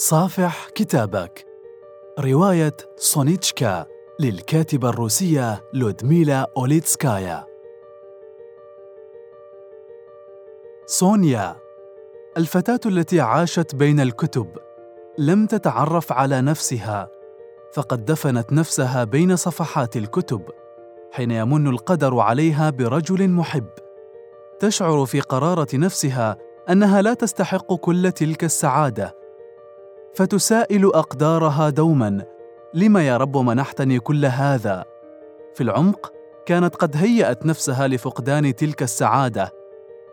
صافح كتابك. رواية سونيتشكا للكاتبة الروسية لودميلا أوليتسكايا. سونيا الفتاة التي عاشت بين الكتب لم تتعرف على نفسها فقد دفنت نفسها بين صفحات الكتب حين يمن القدر عليها برجل محب. تشعر في قرارة نفسها أنها لا تستحق كل تلك السعادة فتسائل أقدارها دوما لم يا رب منحتني كل هذا؟ في العمق كانت قد هيأت نفسها لفقدان تلك السعادة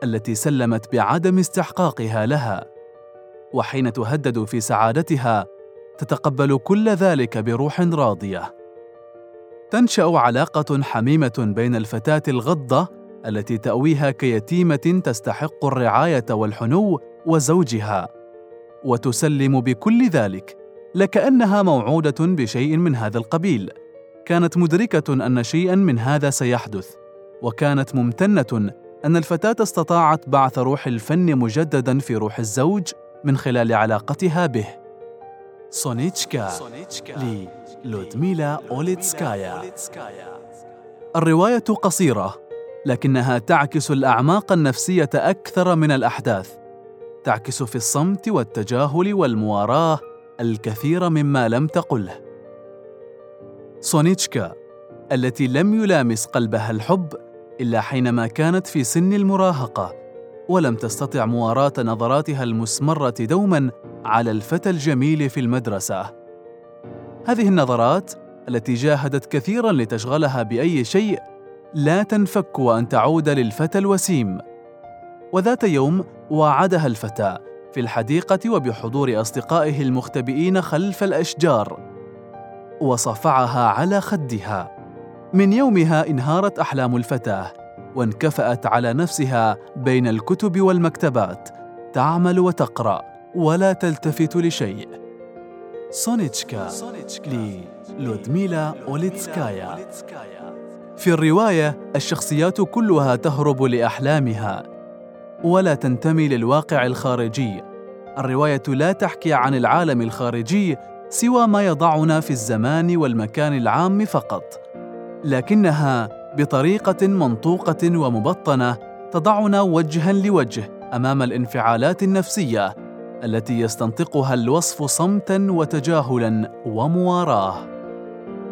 التي سلمت بعدم استحقاقها لها. وحين تهدد في سعادتها تتقبل كل ذلك بروح راضية. تنشأ علاقة حميمة بين الفتاة الغضة التي تأويها كيتيمة تستحق الرعاية والحنو وزوجها. وتسلم بكل ذلك لكأنها موعودة بشيء من هذا القبيل. كانت مدركة أن شيئا من هذا سيحدث وكانت ممتنة أن الفتاة استطاعت بعث روح الفن مجددا في روح الزوج من خلال علاقتها به. سونيتشكا للودميلا أوليتسكايا. الرواية قصيرة لكنها تعكس الأعماق النفسية أكثر من الأحداث. تعكس في الصمت والتجاهل والمواراه الكثير مما لم تقله. سونيتشكا التي لم يلامس قلبها الحب إلا حينما كانت في سن المراهقة ولم تستطع مواراه نظراتها المسمرة دوما على الفتى الجميل في المدرسة. هذه النظرات التي جاهدت كثيرا لتشغلها بأي شيء لا تنفك وأن تعود للفتى الوسيم. وذات يوم واعدها الفتى في الحديقة وبحضور أصدقائه المختبئين خلف الأشجار وصفعها على خدها. من يومها انهارت أحلام الفتاة وانكفأت على نفسها بين الكتب والمكتبات تعمل وتقرأ ولا تلتفت لشيء. سونيتشكا للودميلا أوليتسكايا. في الرواية الشخصيات كلها تهرب لأحلامها ولا تنتمي للواقع الخارجي. الرواية لا تحكي عن العالم الخارجي سوى ما يضعنا في الزمان والمكان العام فقط. لكنها بطريقة منطوقة ومبطنة تضعنا وجها لوجه أمام الانفعالات النفسية التي يستنطقها الوصف صمتا وتجاهلا ومواراه.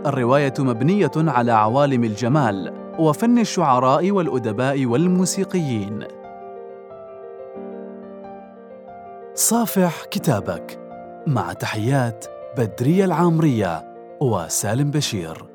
الرواية مبنية على عوالم الجمال وفن الشعراء والأدباء والموسيقيين. صافح كتابك. مع تحيات بدرية العامرية وسالم بشير.